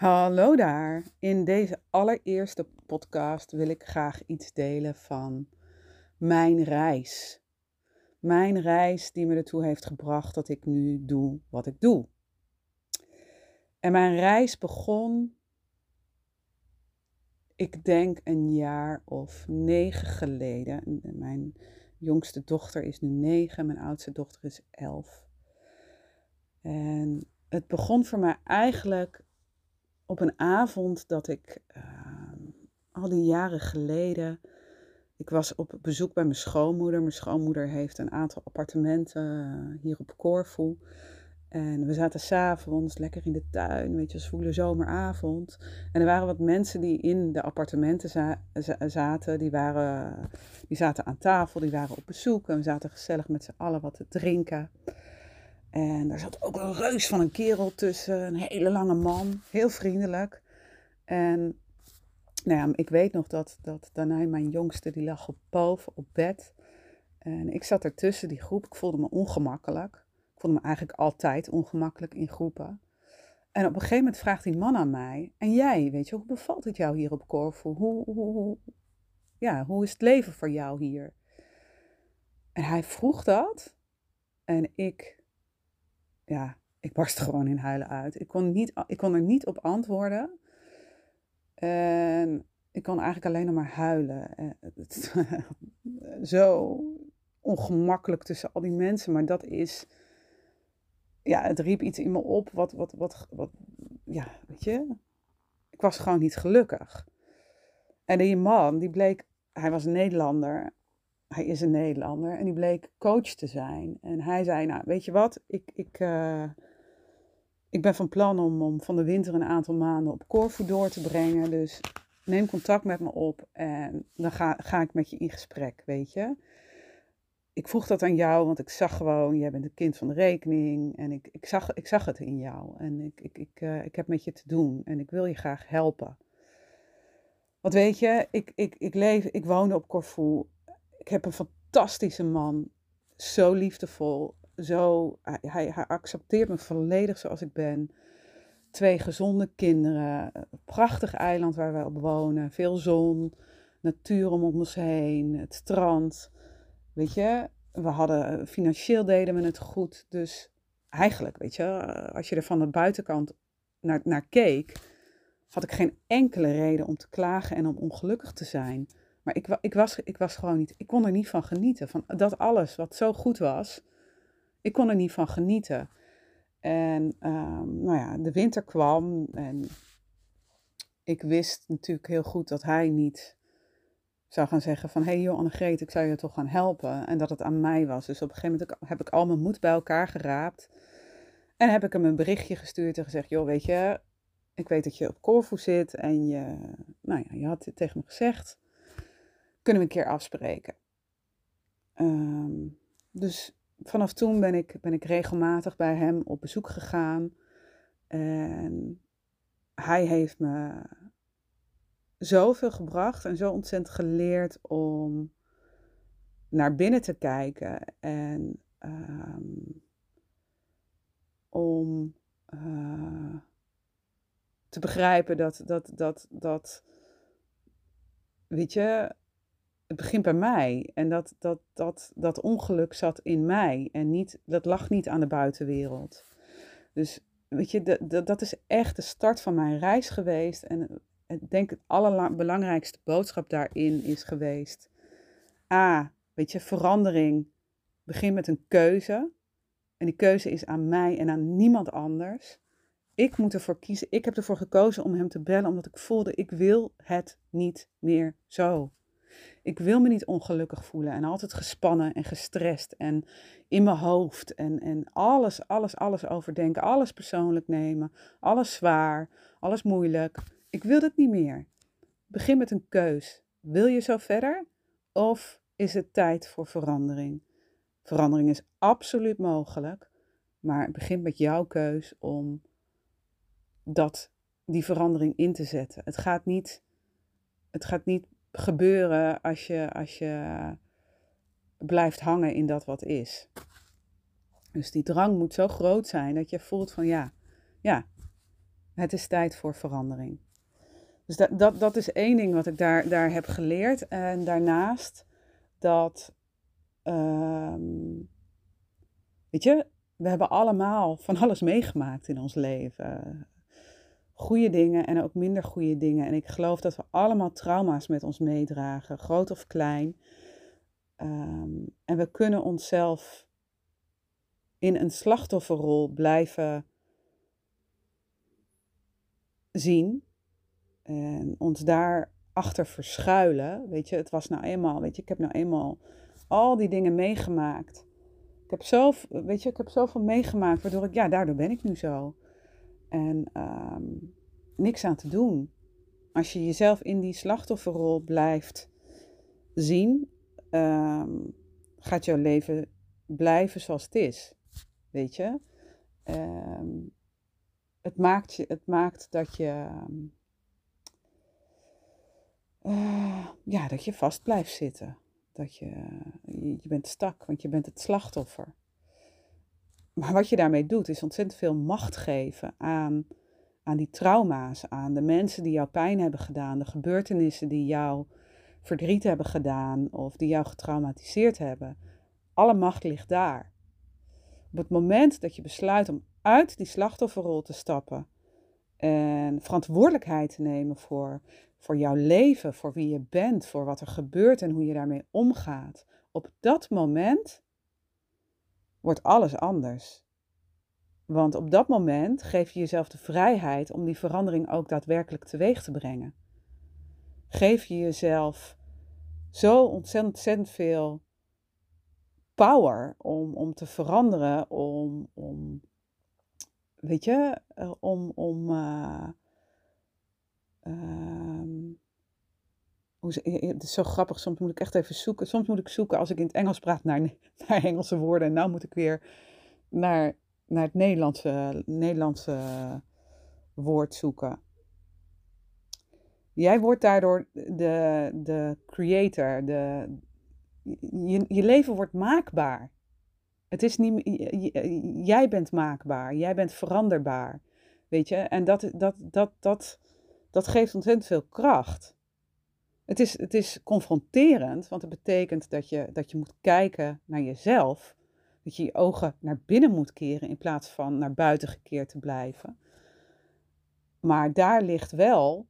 Hallo daar. In deze allereerste podcast wil ik graag iets delen van mijn reis. Mijn reis die me ertoe heeft gebracht dat ik nu doe wat ik doe. En mijn reis begon, ik denk een jaar of negen geleden. Mijn jongste dochter is nu negen, mijn oudste dochter is elf. En het begon voor mij eigenlijk op een avond dat ik ehm, al die jaren geleden. Ik was op bezoek bij mijn schoonmoeder. Mijn schoonmoeder heeft een aantal appartementen eh, hier op Corfu. En we zaten s'avonds lekker in de tuin, weet je, zwoele zomeravond. En er waren wat mensen die in de appartementen zaten. Die, waren, die zaten aan tafel, die waren op bezoek. En we zaten gezellig met z'n allen wat te drinken. En daar zat ook een reus van een kerel tussen, een hele lange man, heel vriendelijk. En nou ja, ik weet nog dat, dat daarna mijn jongste, die lag op boven op bed. En ik zat ertussen die groep. Ik voelde me ongemakkelijk. Ik voelde me eigenlijk altijd ongemakkelijk in groepen. En op een gegeven moment vraagt die man aan mij: En jij, weet je, hoe bevalt het jou hier op Corfu? Hoe, hoe, hoe, ja, hoe is het leven voor jou hier? En hij vroeg dat. En ik ja, ik barstte gewoon in huilen uit. Ik kon, niet, ik kon er niet op antwoorden. En ik kon eigenlijk alleen nog maar huilen. Zo ongemakkelijk tussen al die mensen. Maar dat is. Ja, het riep iets in me op. Wat, wat, wat, wat. Ja, weet je. Ik was gewoon niet gelukkig. En die man, die bleek. Hij was Nederlander hij is een Nederlander en die bleek coach te zijn. En hij zei, nou weet je wat, ik, ik, uh, ik ben van plan om, om van de winter een aantal maanden op Corfu door te brengen. Dus neem contact met me op en dan ga, ga ik met je in gesprek, weet je. Ik vroeg dat aan jou, want ik zag gewoon, jij bent een kind van de rekening. En ik, ik, zag, ik zag het in jou. En ik, ik, ik, uh, ik heb met je te doen en ik wil je graag helpen. Want weet je, ik, ik, ik, leef, ik woonde op Corfu ik heb een fantastische man. Zo liefdevol. Zo, hij, hij, accepteert me volledig zoals ik ben. Twee gezonde kinderen. Prachtig eiland waar we op wonen. Veel zon. Natuur om ons heen. Het strand. Weet je, we hadden, financieel deden we het goed. Dus eigenlijk, weet je, als je er van de buitenkant naar, naar keek, had ik geen enkele reden om te klagen en om ongelukkig te zijn. Maar ik, ik, was, ik was gewoon niet, ik kon er niet van genieten. Van dat alles wat zo goed was, ik kon er niet van genieten. En um, nou ja, de winter kwam en ik wist natuurlijk heel goed dat hij niet zou gaan zeggen van... hé hey joh Annegreet, ik zou je toch gaan helpen. En dat het aan mij was. Dus op een gegeven moment heb ik al mijn moed bij elkaar geraapt. En heb ik hem een berichtje gestuurd en gezegd... joh, weet je, ik weet dat je op Corfu zit en je, nou ja, je had dit tegen me gezegd kunnen we een keer afspreken. Ehm, dus vanaf toen ben ik, ben ik regelmatig bij hem op bezoek gegaan. En hij heeft me zoveel gebracht en zo ontzettend geleerd om naar binnen te kijken en ehm, om uh, te begrijpen dat, dat, dat, dat, weet je, het begint bij mij. En dat, dat, dat, dat ongeluk zat in mij. En niet, dat lag niet aan de buitenwereld. Dus weet je, de, dat is echt de start van mijn reis geweest. En ik denk het allerbelangrijkste boodschap daarin is geweest. A, weet je, verandering begint met een keuze. En die keuze is aan mij en aan niemand anders. Ik moet ervoor kiezen. Ik heb ervoor gekozen om hem te bellen, omdat ik voelde, ik wil het niet meer zo. Ik wil me niet ongelukkig voelen en altijd gespannen en gestrest en in mijn hoofd en, en alles, alles, alles overdenken, alles persoonlijk nemen, alles zwaar, alles moeilijk. Ik wil het niet meer. Begin met een keus. Wil je zo verder of is het tijd voor verandering? Verandering is absoluut mogelijk, maar het begint met jouw keus om dat, die verandering in te zetten. Het gaat niet, het gaat niet gebeuren als je, als je blijft hangen in dat wat is. Dus die drang moet zo groot zijn dat je voelt van ja, ja, Het is tijd voor verandering. Dus dat, dat, dat is één ding wat ik daar, daar heb geleerd. En daarnaast dat, ehm, weet je, we hebben allemaal van alles meegemaakt in ons leven. Goede dingen en ook minder goede dingen. En ik geloof dat we allemaal trauma's met ons meedragen, groot of klein. Ehm, en we kunnen onszelf in een slachtofferrol blijven zien en ons daarachter verschuilen. Weet je, het was nou eenmaal, weet je, ik heb nou eenmaal al die dingen meegemaakt. Ik heb, zo, weet je, ik heb zoveel meegemaakt, waardoor ik, ja, daardoor ben ik nu zo. En ehm, niks aan te doen. Als je jezelf in die slachtofferrol blijft zien, ehm, gaat jouw leven blijven zoals het is. Weet je? Ehm, het, maakt je het maakt dat je. Uh, ja, dat je vast blijft zitten. Dat je, je, bent stak, want je bent het slachtoffer. Maar wat je daarmee doet, is ontzettend veel macht geven aan, aan die trauma's, aan de mensen die jou pijn hebben gedaan, de gebeurtenissen die jou verdriet hebben gedaan of die jou getraumatiseerd hebben. Alle macht ligt daar. Op het moment dat je besluit om uit die slachtofferrol te stappen en verantwoordelijkheid te nemen voor, voor jouw leven, voor wie je bent, voor wat er gebeurt en hoe je daarmee omgaat, op dat moment wordt alles anders. Want op dat moment geef je jezelf de vrijheid om die verandering ook daadwerkelijk teweeg te brengen. Geef je jezelf zo ontzettend veel power om, om te veranderen, om, om weet je, uh, om, om um, hoe, het is zo grappig, soms moet ik echt even zoeken. Soms moet ik zoeken als ik in het Engels praat naar, naar Engelse woorden. En nou moet ik weer naar, naar het Nederlandse, Nederlandse woord zoeken. Jij wordt daardoor de, de creator, de, je, je leven wordt maakbaar. Het is niet, jij bent maakbaar, jij bent veranderbaar. Weet je, en dat, dat, dat, dat, dat geeft ontzettend veel kracht. Het is, het is confronterend, want het betekent dat je, dat je moet kijken naar jezelf. Dat je je ogen naar binnen moet keren in plaats van naar buiten gekeerd te blijven. Maar daar ligt wel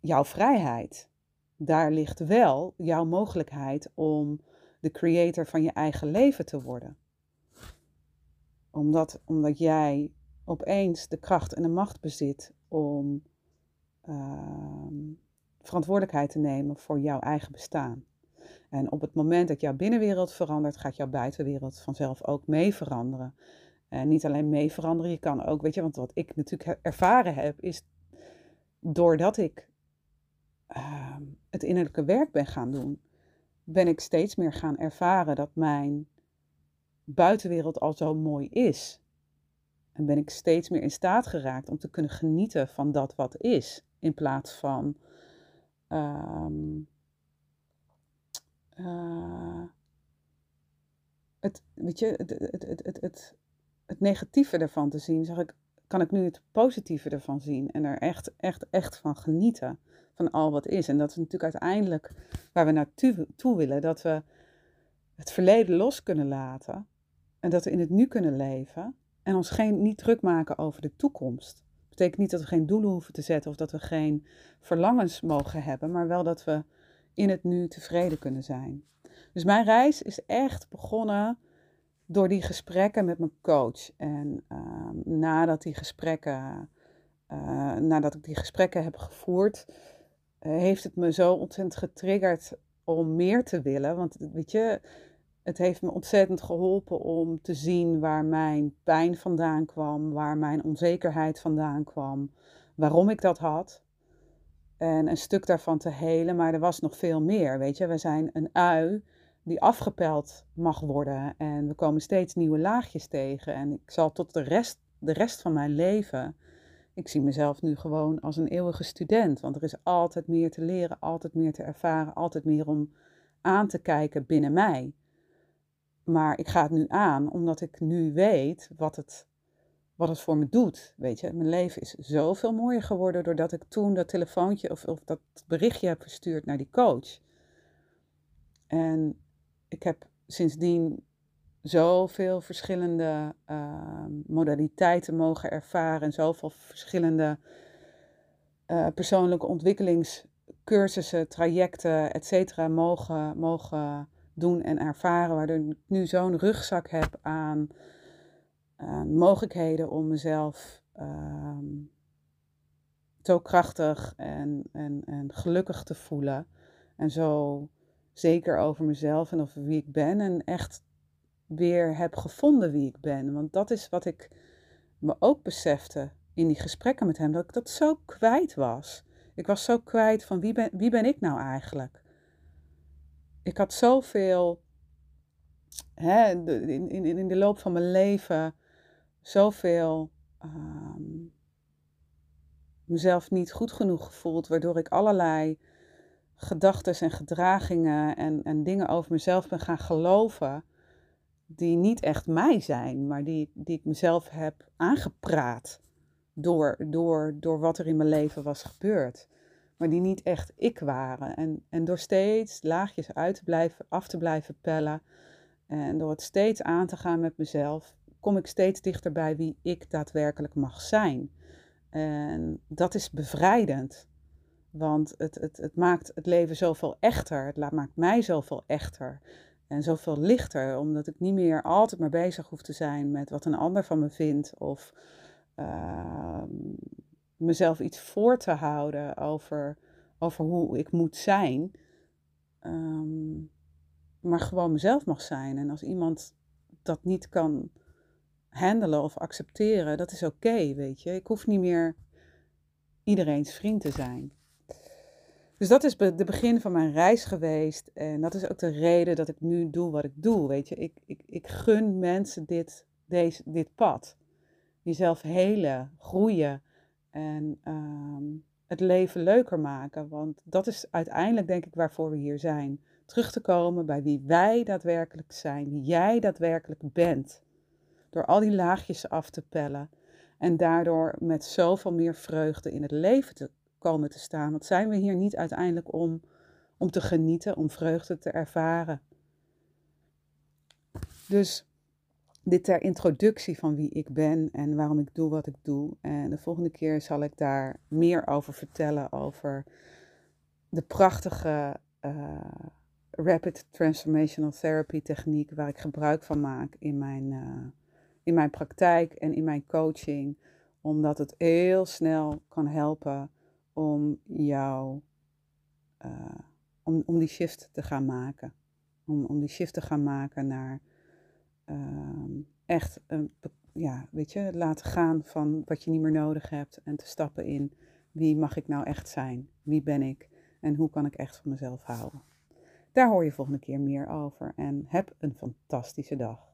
jouw vrijheid daar ligt wel jouw mogelijkheid om de creator van je eigen leven te worden. Omdat, omdat jij opeens de kracht en de macht bezit om uh, verantwoordelijkheid te nemen voor jouw eigen bestaan. En op het moment dat jouw binnenwereld verandert, gaat jouw buitenwereld vanzelf ook mee veranderen. En niet alleen mee veranderen, je kan ook, weet je, want wat ik natuurlijk ervaren heb, is doordat ik Ehm, het innerlijke werk ben gaan doen, ben ik steeds meer gaan ervaren dat mijn buitenwereld al zo mooi is. En ben ik steeds meer in staat geraakt om te kunnen genieten van dat wat is, in plaats van ehm, eh, het, weet je, het, het, het, het, het, het negatieve ervan te zien, zeg ik, kan ik nu het positieve ervan zien en er echt, echt, echt van genieten van al wat is. En dat is natuurlijk uiteindelijk waar we naartoe toe willen. Dat we het verleden los kunnen laten. En dat we in het nu kunnen leven. En ons geen, niet druk maken over de toekomst. Betekent niet dat we geen doelen hoeven te zetten of dat we geen verlangens mogen hebben. Maar wel dat we in het nu tevreden kunnen zijn. Dus mijn reis is echt begonnen door die gesprekken met mijn coach. En uh, nadat die gesprekken, uh, nadat ik die gesprekken heb gevoerd, eh, heeft het me zo ontzettend getriggerd om meer te willen. Want weet je, het heeft me ontzettend geholpen om te zien waar mijn pijn vandaan kwam, waar mijn onzekerheid vandaan kwam, waarom ik dat had. En een stuk daarvan te helen, maar er was nog veel meer. Weet je, we zijn een ui die afgepeld mag worden en we komen steeds nieuwe laagjes tegen. En ik zal tot de rest, de rest van mijn leven ik zie mezelf nu gewoon als een eeuwige student, want er is altijd meer te leren, altijd meer te ervaren, altijd meer om aan te kijken binnen mij. Maar ik ga het nu aan omdat ik nu weet wat het, wat het voor me doet. Weet je, mijn leven is zoveel mooier geworden doordat ik toen dat telefoontje of, of dat berichtje heb verstuurd naar die coach. En ik heb sindsdien zoveel verschillende uh, modaliteiten mogen ervaren en zoveel verschillende uh, persoonlijke ontwikkelingscursussen, trajecten, et cetera, mogen, mogen doen en ervaren, waardoor ik nu zo'n rugzak heb aan mogelijkheden om mezelf uh, zo krachtig en, en, en gelukkig te voelen. En zo zeker over mezelf en over wie ik ben. En echt weer heb gevonden wie ik ben. Want dat is wat ik me ook besefte in die gesprekken met hem. Dat ik dat zo kwijt was. Ik was zo kwijt van wie ben, wie ben ik nou eigenlijk? Ik had zoveel hè, in, in, in de loop van mijn leven zoveel um, mezelf niet goed genoeg gevoeld, waardoor ik allerlei gedachten en gedragingen en, en dingen over mezelf ben gaan geloven, die niet echt mij zijn, maar die, die ik mezelf heb aangepraat door, door, door wat er in mijn leven was gebeurd. Maar die niet echt ik waren. En, en door steeds laagjes uit te blijven, af te blijven pellen. En door het steeds aan te gaan met mezelf, kom ik steeds dichter bij wie ik daadwerkelijk mag zijn. En dat is bevrijdend. Want het, het, het maakt het leven zoveel echter. Het maakt mij zoveel echter. En zoveel lichter. Omdat ik niet meer altijd maar bezig hoef te zijn met wat een ander van me vindt. Of uh, mezelf iets voor te houden over, over hoe ik moet zijn. Um, maar gewoon mezelf mag zijn. En als iemand dat niet kan handelen of accepteren, dat is oké, weet je. Ik hoef niet meer iedereen's vriend te zijn. Dus dat is de begin van mijn reis geweest. En dat is ook de reden dat ik nu doe wat ik doe. Weet je, ik, ik, ik gun mensen dit, deze, dit pad. Jezelf helen, groeien en ehm, het leven leuker maken. Want dat is uiteindelijk, denk ik, waarvoor we hier zijn. Terug te komen bij wie wij daadwerkelijk zijn, wie jij daadwerkelijk bent. Door al die laagjes af te pellen. En daardoor met zoveel meer vreugde in het leven te komen te staan. Want zijn we hier niet uiteindelijk om, om te genieten, om vreugde te ervaren? Dus dit ter introductie van wie ik ben en waarom ik doe wat ik doe. En de volgende keer zal ik daar meer over vertellen, over de prachtige uh, Rapid Transformational Therapy techniek waar ik gebruik van maak in mijn, uh, in mijn praktijk en in mijn coaching. Omdat het heel snel kan helpen om jou, uh, om, om die shift te gaan maken. Om, om die shift te gaan maken naar echt, een, ja, weet je, laten gaan van wat je niet meer nodig hebt en te stappen in wie mag ik nou echt zijn? Wie ben ik? En hoe kan ik echt van mezelf houden? Daar hoor je volgende keer meer over en heb een fantastische dag.